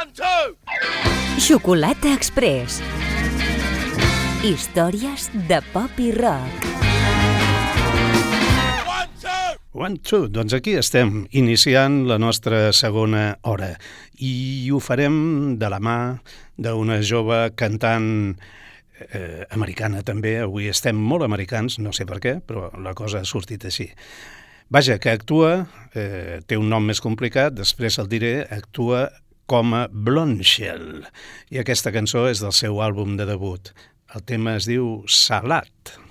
One, two! Xocolata Express. Històries de pop i rock. One, two! One, two. Doncs aquí estem, iniciant la nostra segona hora. I ho farem de la mà d'una jove cantant eh, americana també. Avui estem molt americans, no sé per què, però la cosa ha sortit així. Vaja, que actua, eh, té un nom més complicat, després el diré, actua com a Blondshell. I aquesta cançó és del seu àlbum de debut. El tema es diu Salat. Salat.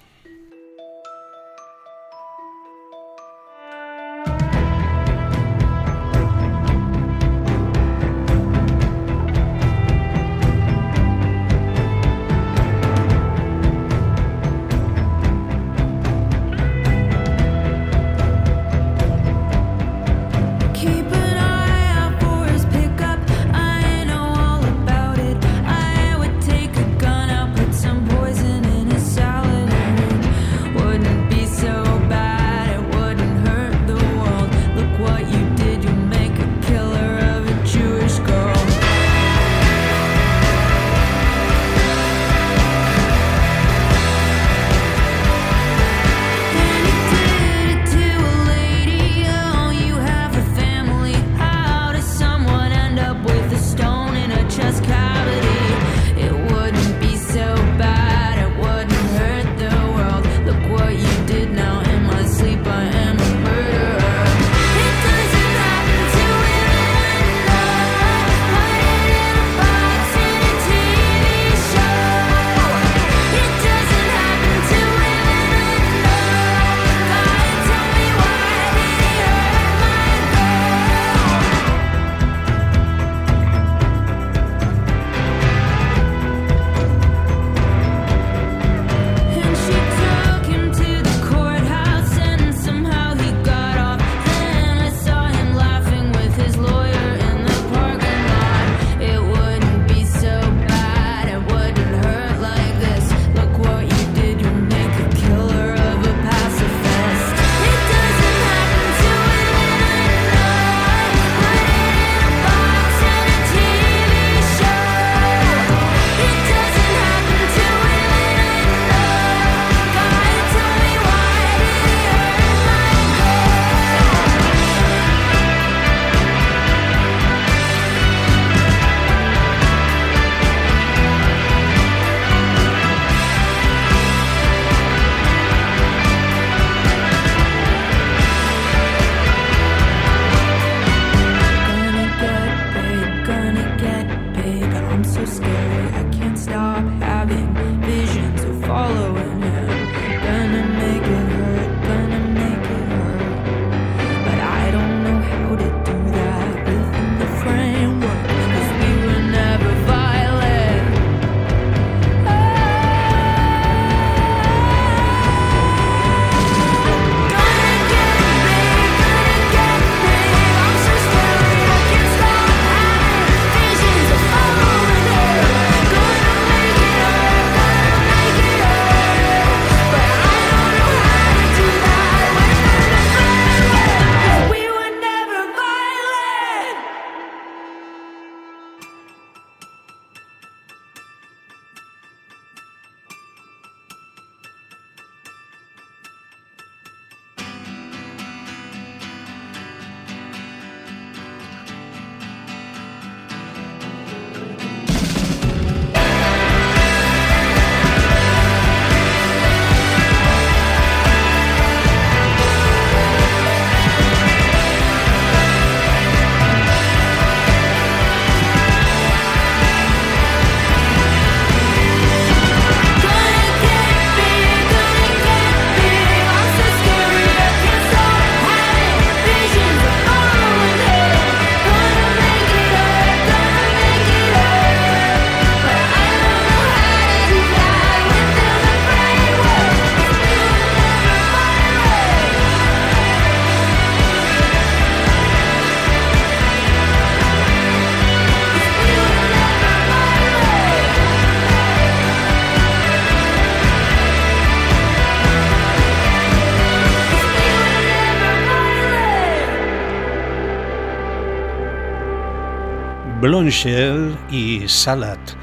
Blonchel i Salat,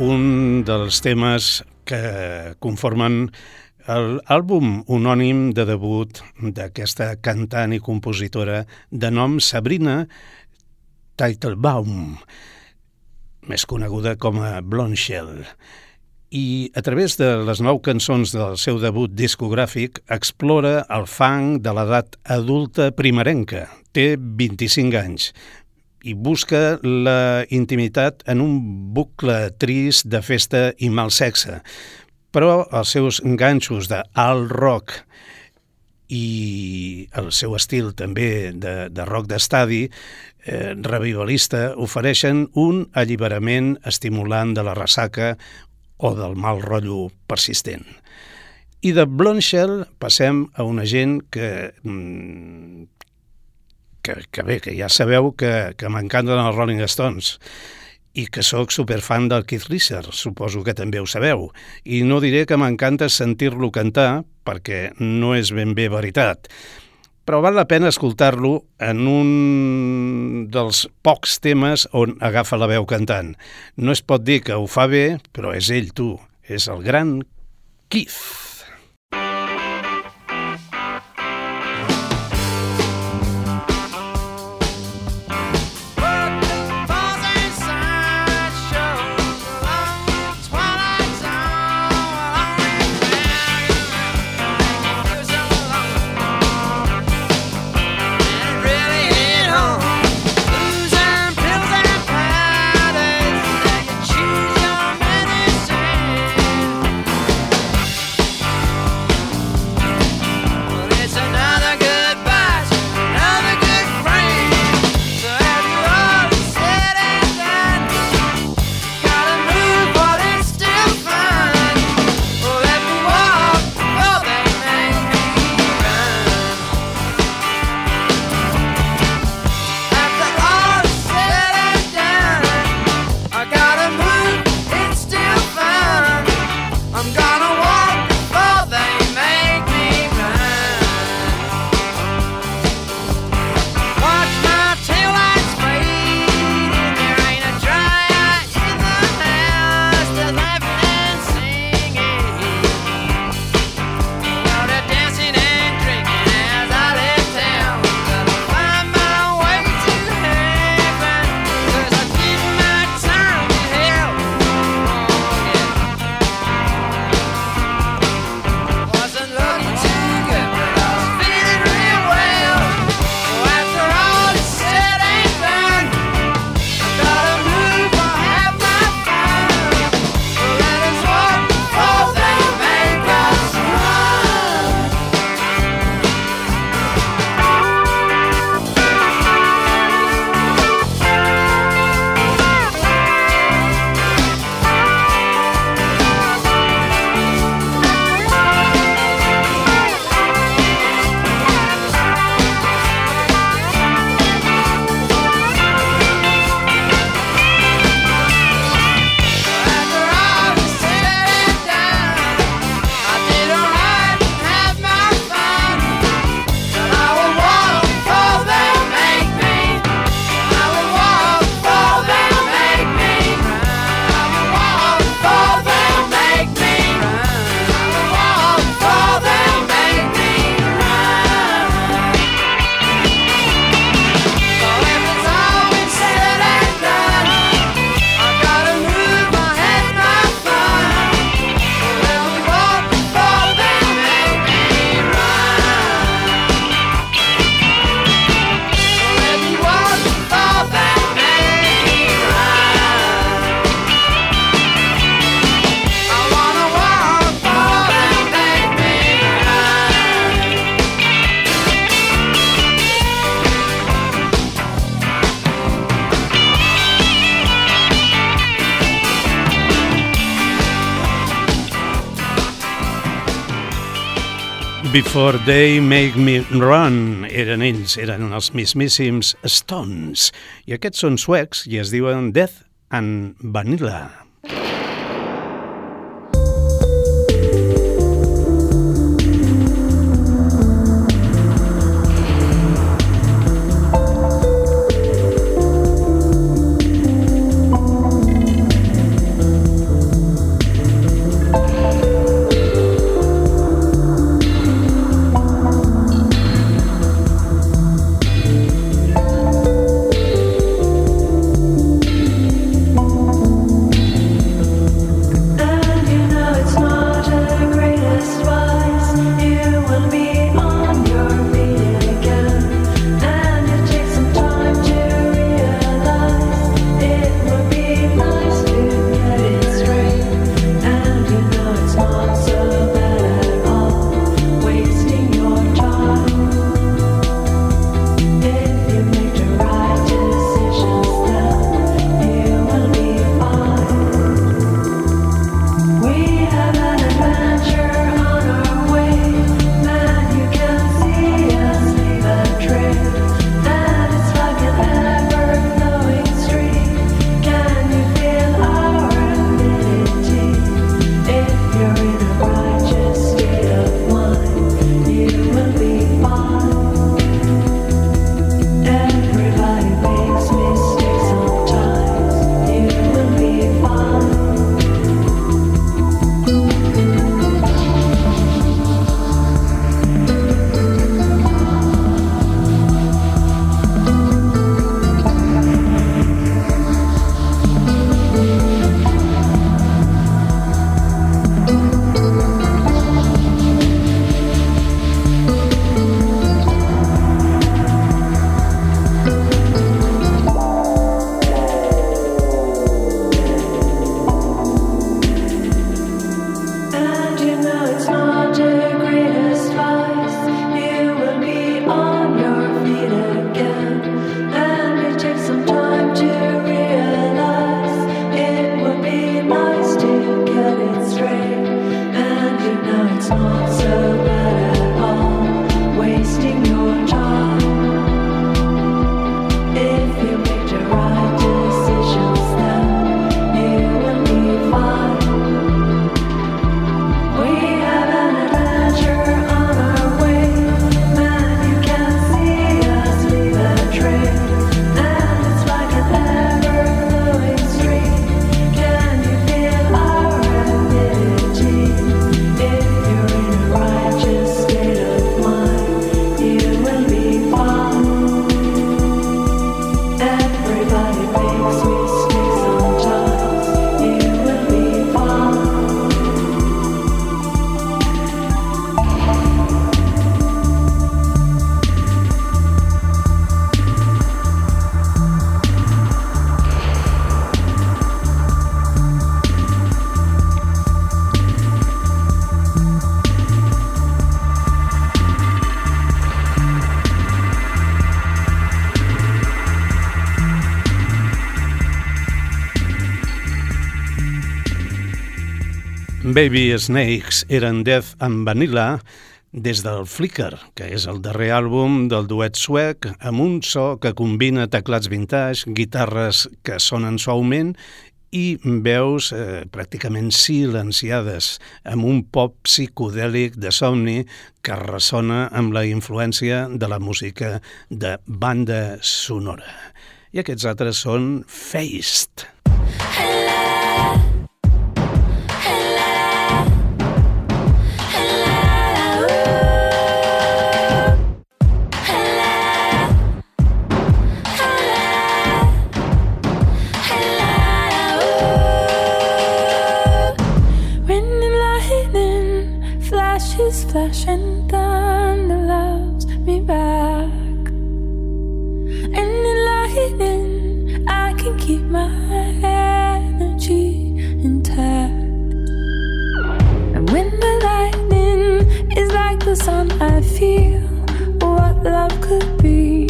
un dels temes que conformen l'àlbum unònim de debut d'aquesta cantant i compositora de nom Sabrina Teitelbaum, més coneguda com a Blonchel i a través de les nou cançons del seu debut discogràfic explora el fang de l'edat adulta primerenca. Té 25 anys i busca la intimitat en un bucle trist de festa i mal sexe. Però els seus ganxos de alt rock i el seu estil també de, de rock d'estadi eh, revivalista ofereixen un alliberament estimulant de la ressaca o del mal rotllo persistent. I de Blonshell passem a una gent que, mm, que, que bé, que ja sabeu que, que m'encanten els Rolling Stones i que sóc superfan del Keith Richards, suposo que també ho sabeu. I no diré que m'encanta sentir-lo cantar, perquè no és ben bé veritat, però val la pena escoltar-lo en un dels pocs temes on agafa la veu cantant. No es pot dir que ho fa bé, però és ell, tu. És el gran Keith. Before They Make Me Run eren ells, eren els mismíssims Stones. I aquests són suecs i es diuen Death and Vanilla. Baby Snakes eren Death and Vanilla des del Flicker, que és el darrer àlbum del duet suec amb un so que combina teclats vintage, guitarres que sonen suaument i veus eh, pràcticament silenciades amb un pop psicodèlic de somni que ressona amb la influència de la música de banda sonora. I aquests altres són Faced. Hello. the sun, I feel what love could be.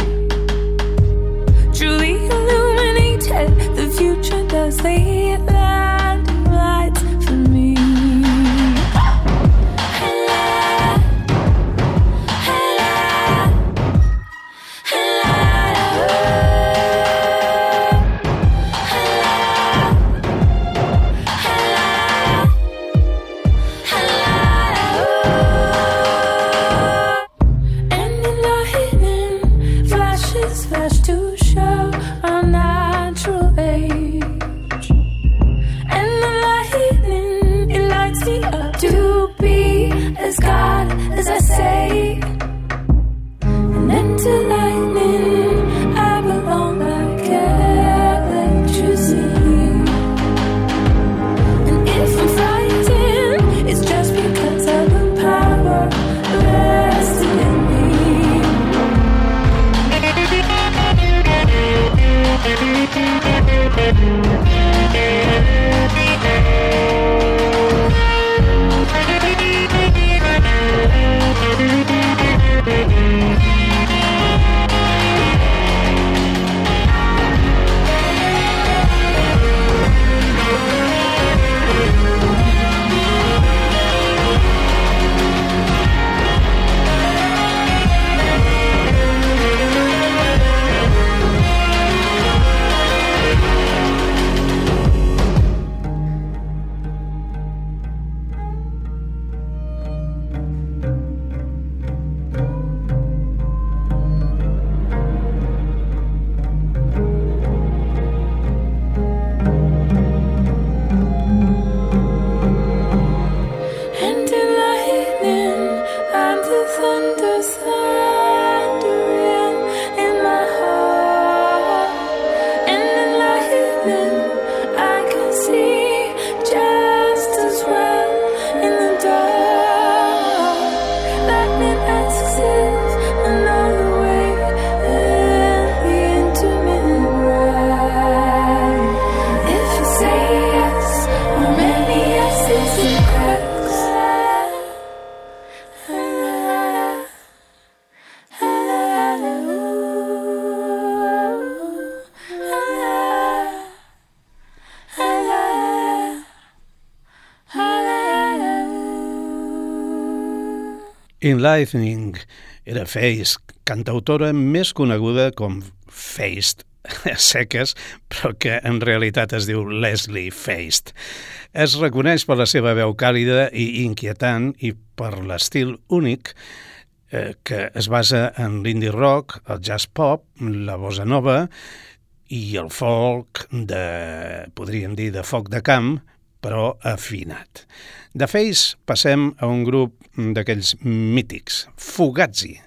Truly illuminated, the future does lead. Light. Lightning era Face, cantautora més coneguda com Faced seques, però que en realitat es diu Leslie Faced. Es reconeix per la seva veu càlida i inquietant i per l'estil únic eh, que es basa en l'indie rock, el jazz pop, la bossa nova i el folk de, podríem dir, de foc de camp, però afinat. De Face passem a un grup d'aquells mítics, Fugazi.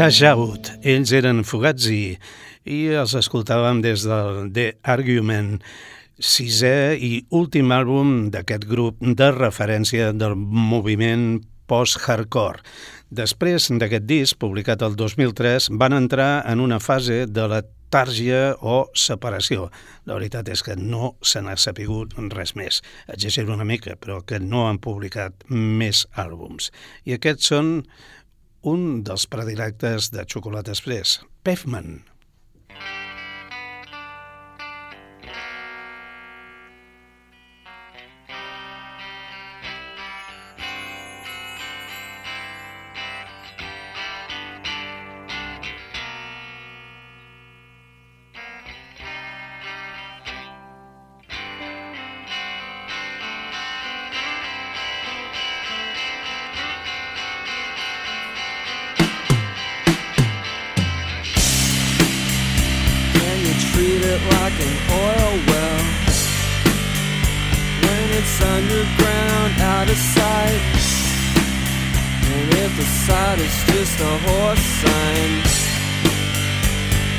Cash Ells eren Fugazi i els escoltàvem des del The Argument, sisè i últim àlbum d'aquest grup de referència del moviment post-hardcore. Després d'aquest disc, publicat el 2003, van entrar en una fase de la tàrgia o separació. La veritat és que no se n'ha sapigut res més. Exagero una mica, però que no han publicat més àlbums. I aquests són un dels predilectes de Xocolata Express, like an oil well. When it's underground, out of sight. And if the side is just a horse sign,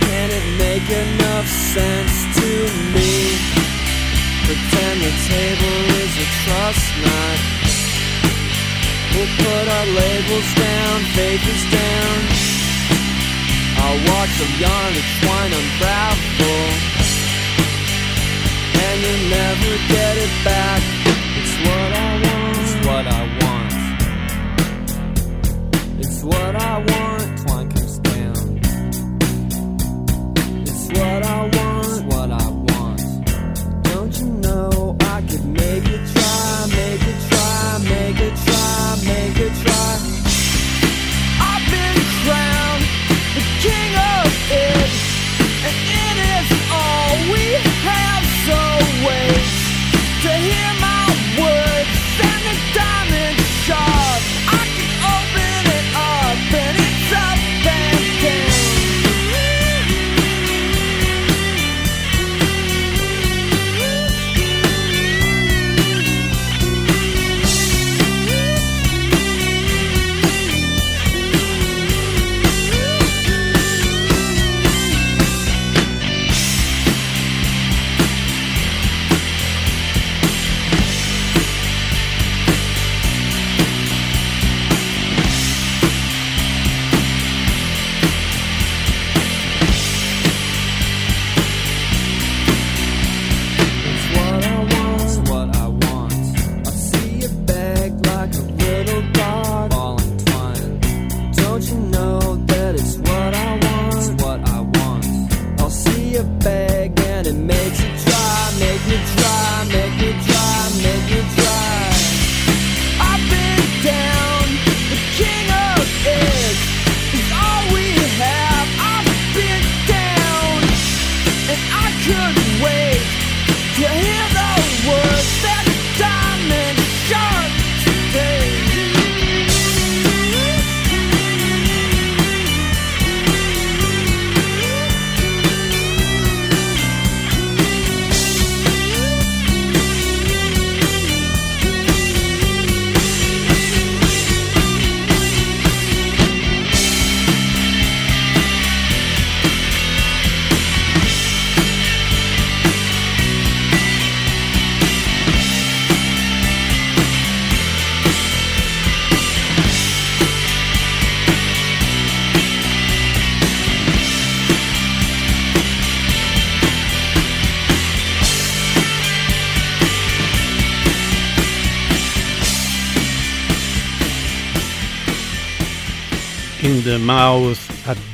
can it make enough sense to me? Pretend the table is a trust knot. We'll put our labels down, faith is down. I'll watch them yarn and twine unravel and you never get it back. It's what I want. It's what I want. It's what I want.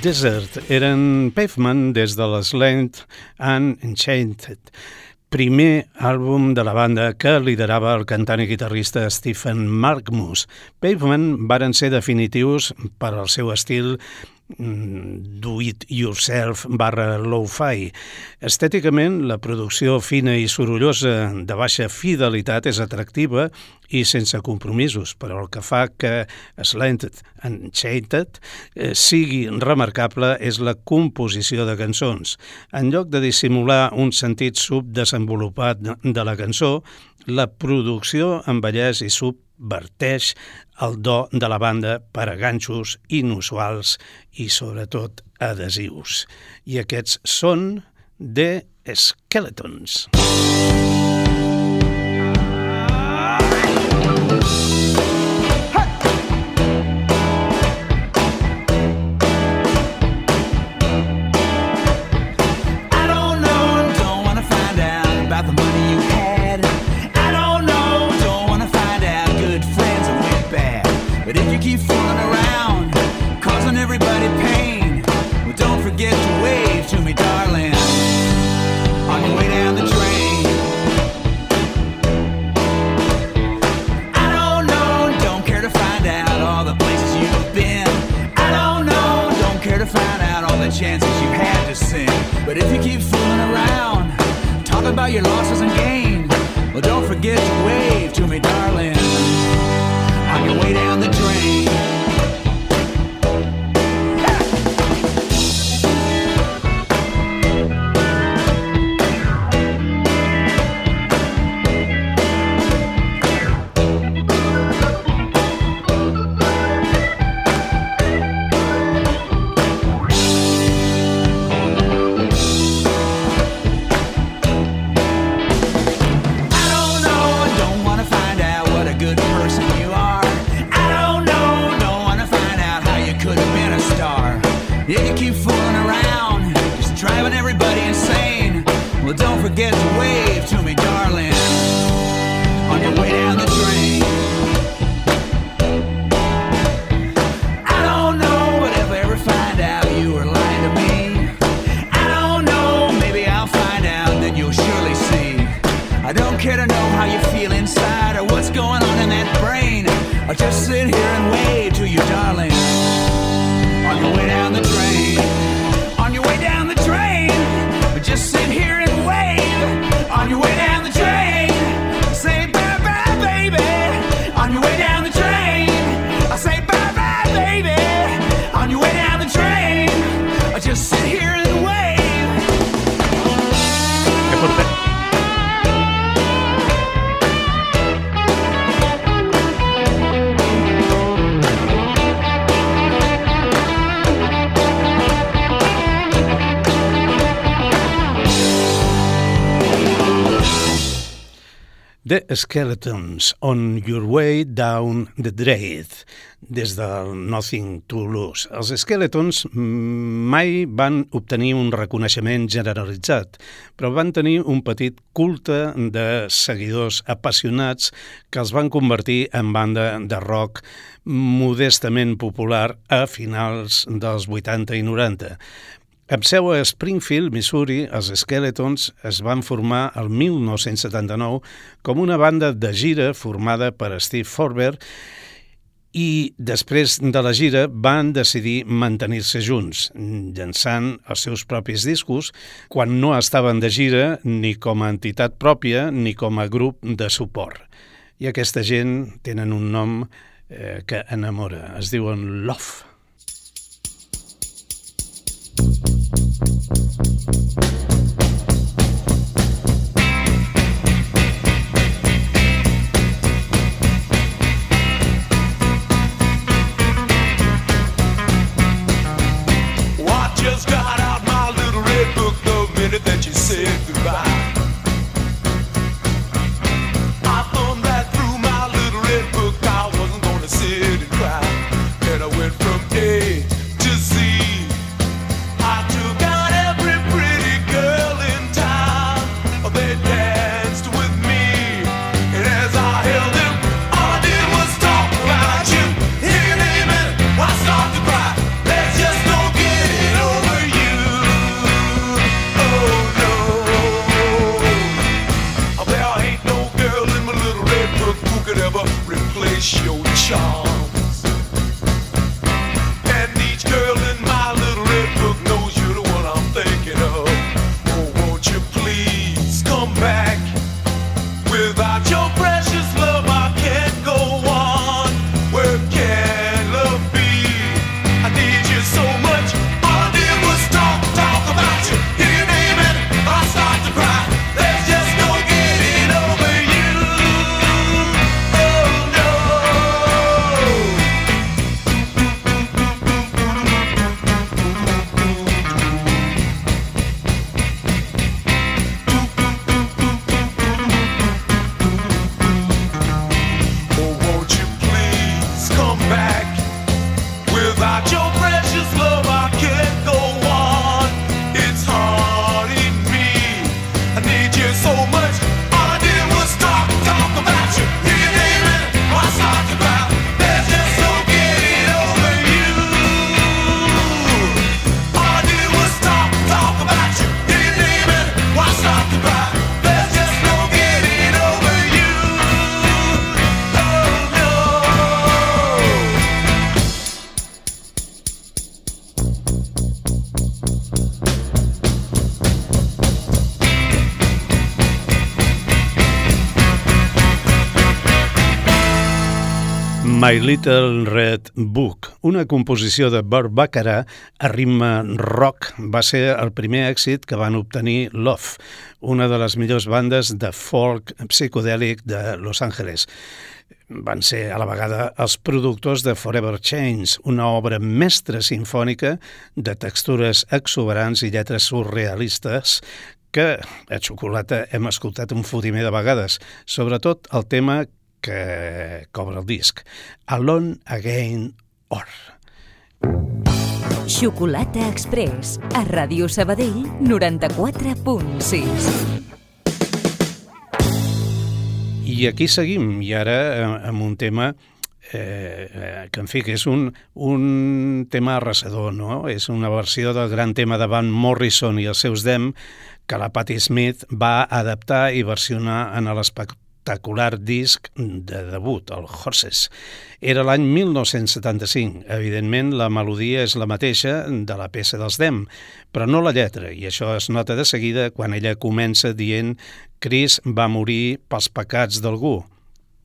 Desert eren Pavement des de l'Slant and Enchanted, primer àlbum de la banda que liderava el cantant i guitarrista Stephen Markmus. Pavement varen ser definitius per al seu estil Mm, do-it-yourself barra low-fi. Estèticament, la producció fina i sorollosa de baixa fidelitat és atractiva i sense compromisos, però el que fa que Slanted and Chainted eh, sigui remarcable és la composició de cançons. En lloc de dissimular un sentit subdesenvolupat de la cançó, la producció envelleix i sub verteix el do de la banda per a ganxos inusuals i, sobretot, adhesius. I aquests són The Skeletons. Skeletons. I don't care to know how you feel inside or what's going on in that brain. I'll just sit here and wait till you, darling, on your way down. The Skeletons, On Your Way Down the Draith, des del Nothing to Lose. Els Skeletons mai van obtenir un reconeixement generalitzat, però van tenir un petit culte de seguidors apassionats que els van convertir en banda de rock modestament popular a finals dels 80 i 90. Amb seu a Springfield, Missouri, els Skeletons es van formar el 1979 com una banda de gira formada per Steve Forber i després de la gira van decidir mantenir-se junts, llançant els seus propis discos quan no estaven de gira ni com a entitat pròpia ni com a grup de suport. I aquesta gent tenen un nom eh, que enamora, es diuen Love. My Little Red Book, una composició de Burt Baccarat a ritme rock, va ser el primer èxit que van obtenir Love, una de les millors bandes de folk psicodèlic de Los Angeles. Van ser a la vegada els productors de Forever Change, una obra mestra sinfònica de textures exuberants i lletres surrealistes que a Xocolata hem escoltat un fotimer de vegades, sobretot el tema que cobra el disc. Alone Again Or. Xocolata Express, a Ràdio Sabadell 94.6. I aquí seguim, i ara eh, amb un tema eh, que en fi, que és un, un tema arrasador, no? És una versió del gran tema de Van Morrison i els seus Dem que la Patti Smith va adaptar i versionar en l'espectacle espectacular disc de debut, el Horses. Era l'any 1975. Evidentment, la melodia és la mateixa de la peça dels Dem, però no la lletra, i això es nota de seguida quan ella comença dient «Chris va morir pels pecats d'algú,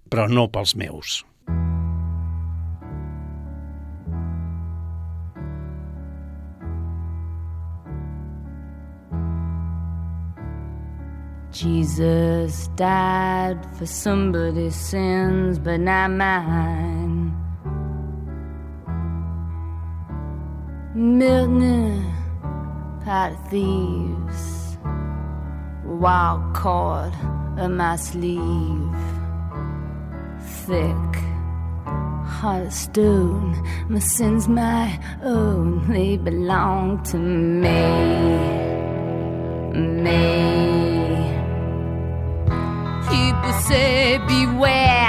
però no pels meus». Jesus died for somebody's sins, but not mine. Milton, pot of thieves, wild cord of my sleeve, thick, heart of stone. My sins, my own, they belong to me, me people say beware,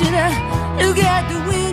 until I look at the window,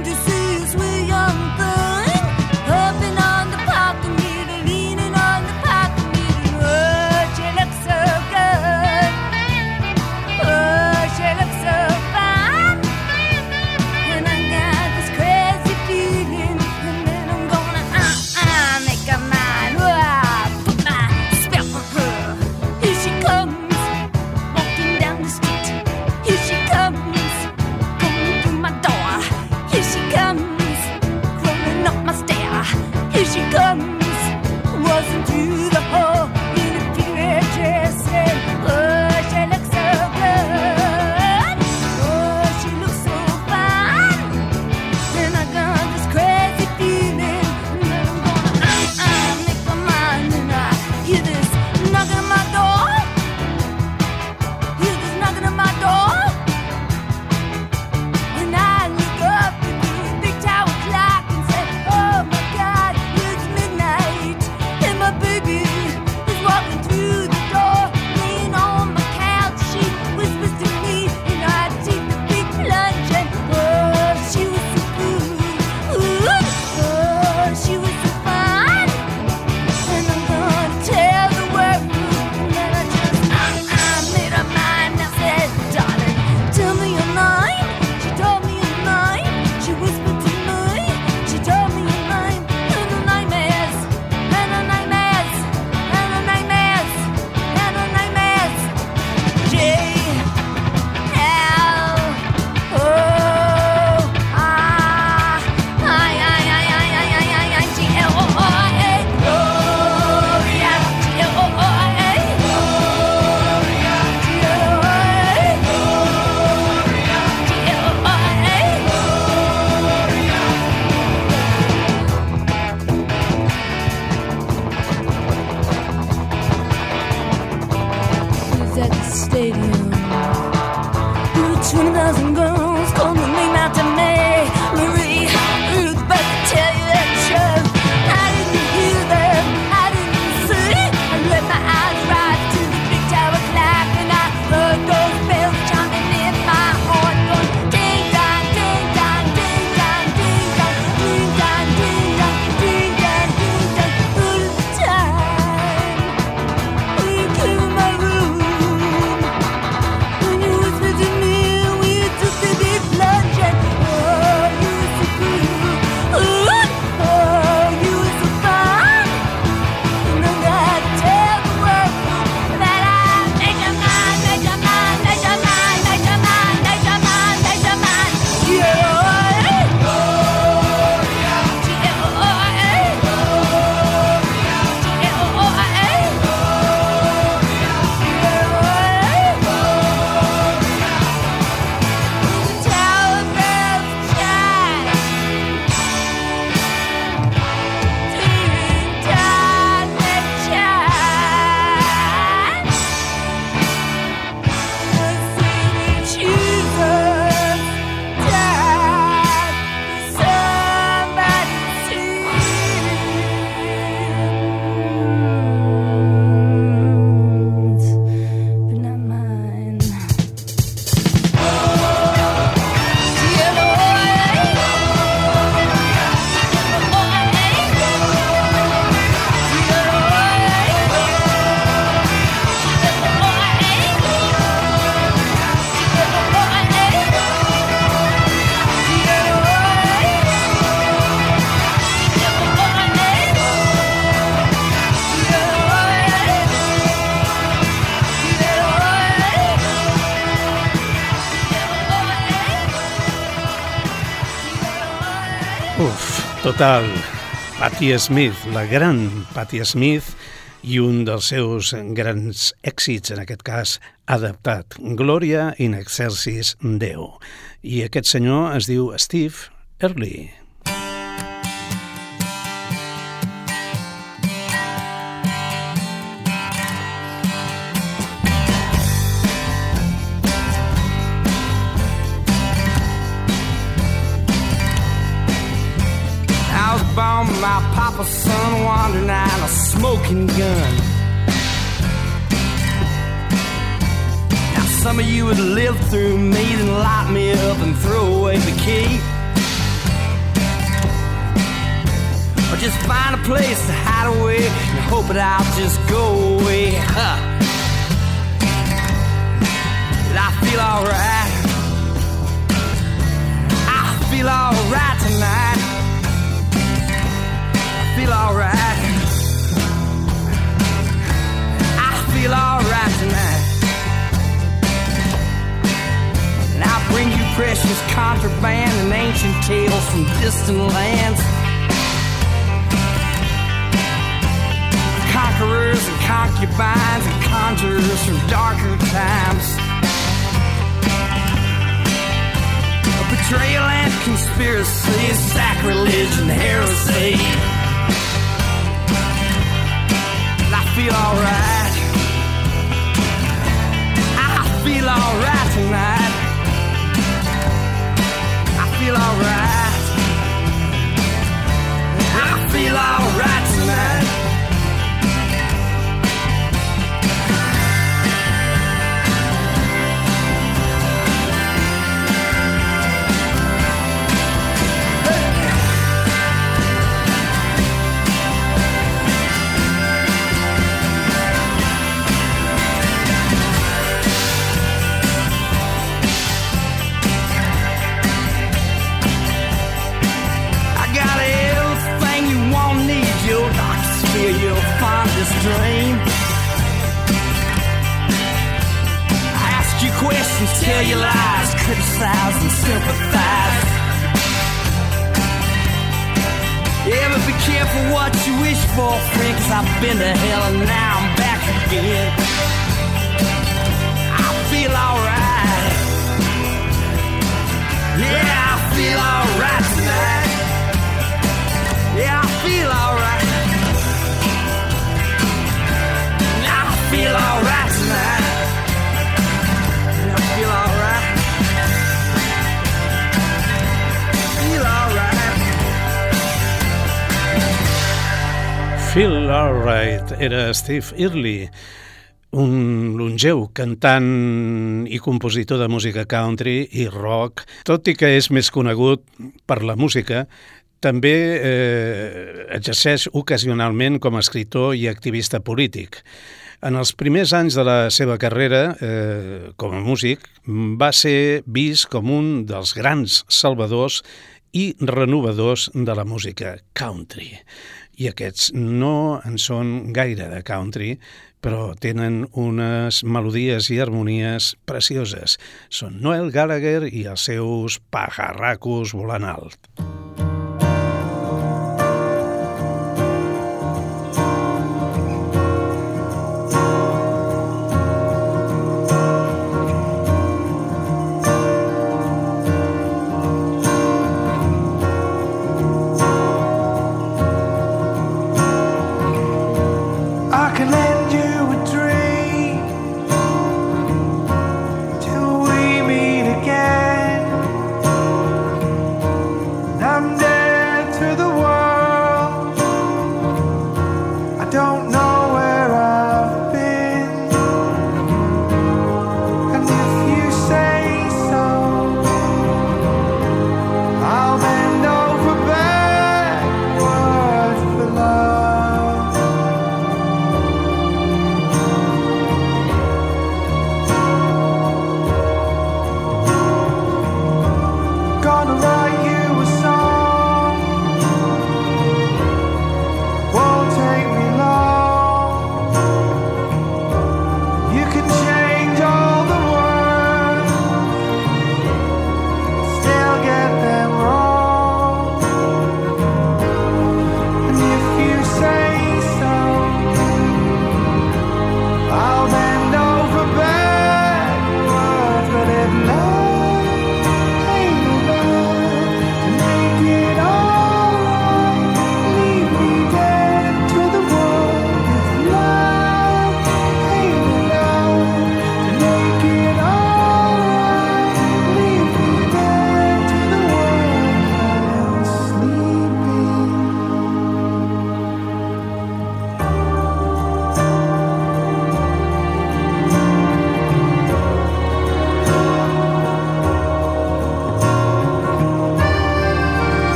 Total. Patti Smith, la gran Patti Smith, i un dels seus grans èxits, en aquest cas adaptat, Gloria in excelsis Deo. I aquest senyor es diu Steve Early. My papa's son wandering out a smoking gun. Now some of you would live through me and lock me up and throw away the key. Or just find a place to hide away and hope that I'll just go away. Huh. I feel alright. I feel alright tonight feel alright. I feel alright tonight. And I bring you precious contraband and ancient tales from distant lands. Conquerors and concubines and conjurers from darker times. Betrayal and conspiracy, sacrilege and heresy. Feel alright. I feel alright tonight. I feel alright. I feel alright tonight. Dream. I ask you questions, tell you lies, criticize and sympathize. Yeah, but be careful what you wish for, friend, cause I've been to hell and now I'm back again. I feel alright. Yeah, I feel alright tonight. Yeah, I feel alright. Feel alright tonight. I feel. Feel alright. Era Steve Early, un longeu cantant i compositor de música country i rock, tot i que és més conegut per la música, també eh, exerceix ocasionalment com a escriptor i activista polític. En els primers anys de la seva carrera eh, com a músic va ser vist com un dels grans salvadors i renovadors de la música country. I aquests no en són gaire de country, però tenen unes melodies i harmonies precioses. Són Noel Gallagher i els seus pajarracos volant alt. Dead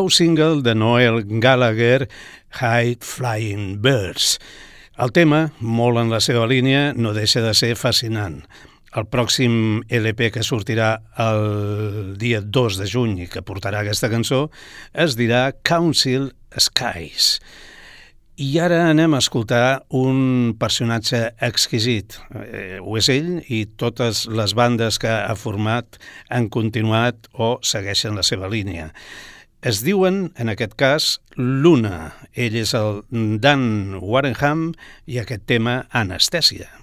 nou single de Noel Gallagher, High Flying Birds. El tema, molt en la seva línia, no deixa de ser fascinant. El pròxim LP que sortirà el dia 2 de juny i que portarà aquesta cançó es dirà Council Skies. I ara anem a escoltar un personatge exquisit. Eh, ho és ell i totes les bandes que ha format han continuat o segueixen la seva línia. Es diuen, en aquest cas, Luna. Ell és el Dan Warrenham i aquest tema Anestèsia.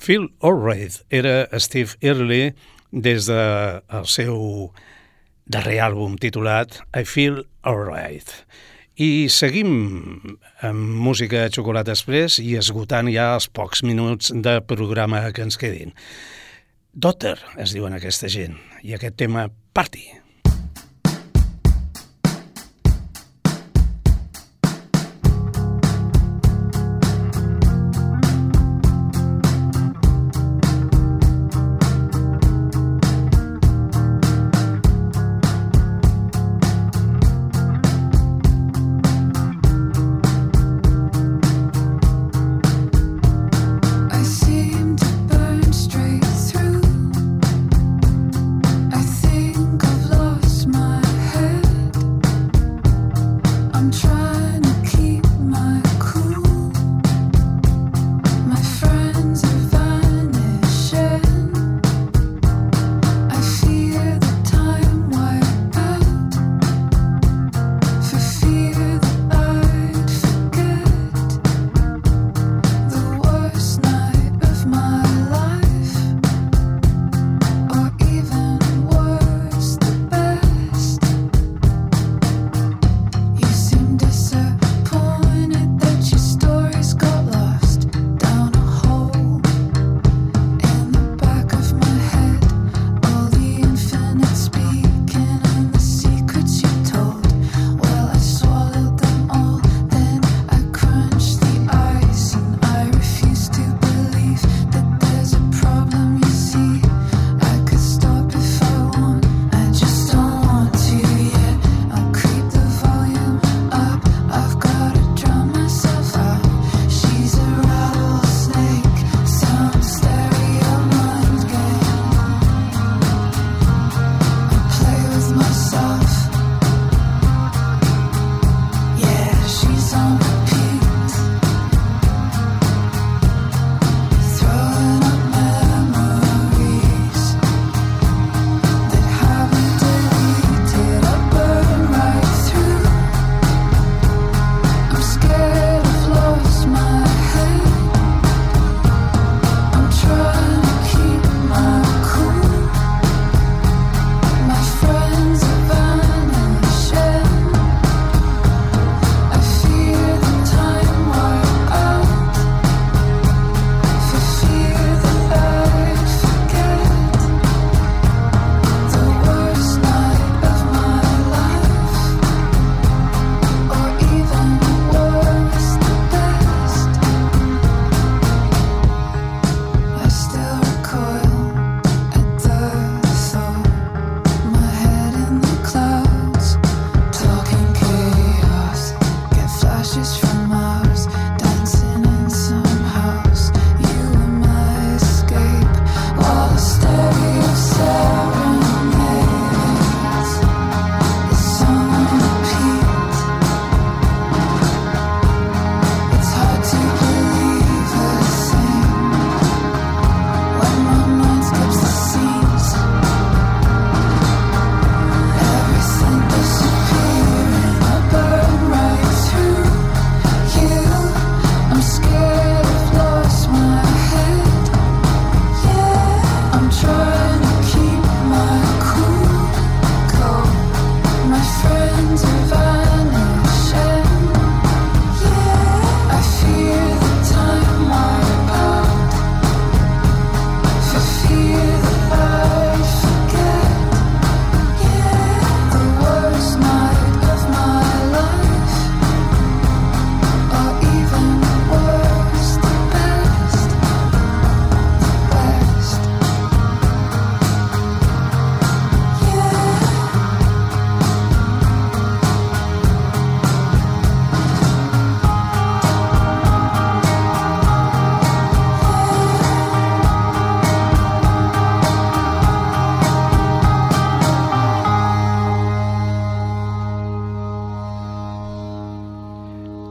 Phil Allred era Steve Early des del de seu darrer àlbum titulat I Feel Alright. I seguim amb música Xocolata Express i esgotant ja els pocs minuts de programa que ens quedin. Dotter es diuen aquesta gent, i aquest tema Party.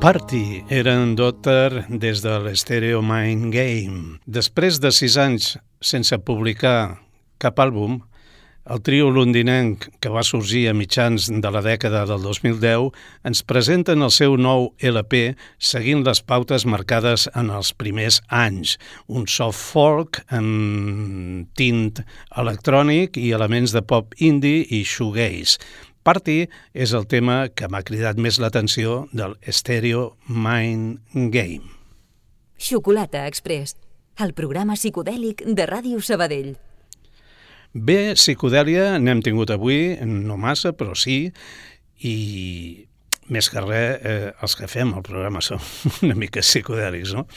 Party era en Dotter des de l'Stereo Mind Game. Després de sis anys sense publicar cap àlbum, el trio londinenc, que va sorgir a mitjans de la dècada del 2010, ens presenten el seu nou LP seguint les pautes marcades en els primers anys. Un soft folk en tint electrònic i elements de pop indie i shoegaze. Party és el tema que m'ha cridat més l'atenció del Stereo Mind Game. Xocolata Express, el programa psicodèlic de Ràdio Sabadell. Bé, psicodèlia n'hem tingut avui, no massa, però sí, i més que res, eh, els que fem el programa som una mica psicodèlics, no?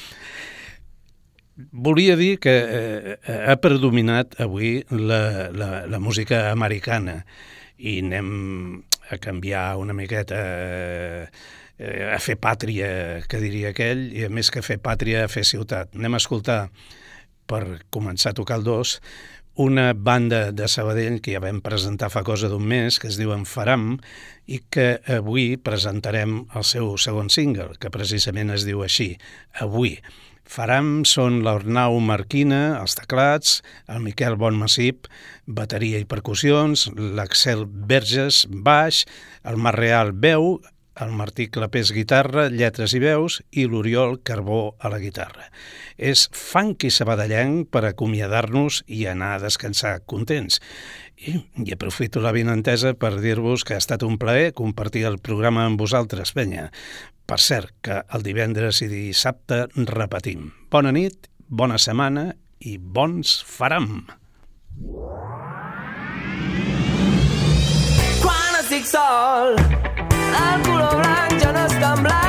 Volia dir que eh, ha predominat avui la, la, la música americana i anem a canviar una miqueta eh, a fer pàtria, que diria aquell, i a més que fer pàtria, a fer ciutat. Anem a escoltar, per començar a tocar el dos, una banda de Sabadell que ja vam presentar fa cosa d'un mes, que es diuen Faram, i que avui presentarem el seu segon single, que precisament es diu així, Avui. Faram són l'Ornau Marquina, els teclats, el Miquel Bonmassip, bateria i percussions, l'Axel Verges, baix, el Marreal veu, el Martí Clapés guitarra, lletres i veus i l'Oriol Carbó a la guitarra. És funky sabadellenc per acomiadar-nos i anar a descansar contents. I, i aprofito la vinentesa per dir-vos que ha estat un plaer compartir el programa amb vosaltres, penya. Per cert, que el divendres i dissabte repetim. Bona nit, bona setmana i bons faram! Quan estic sol el color blanc ja no és tan blanc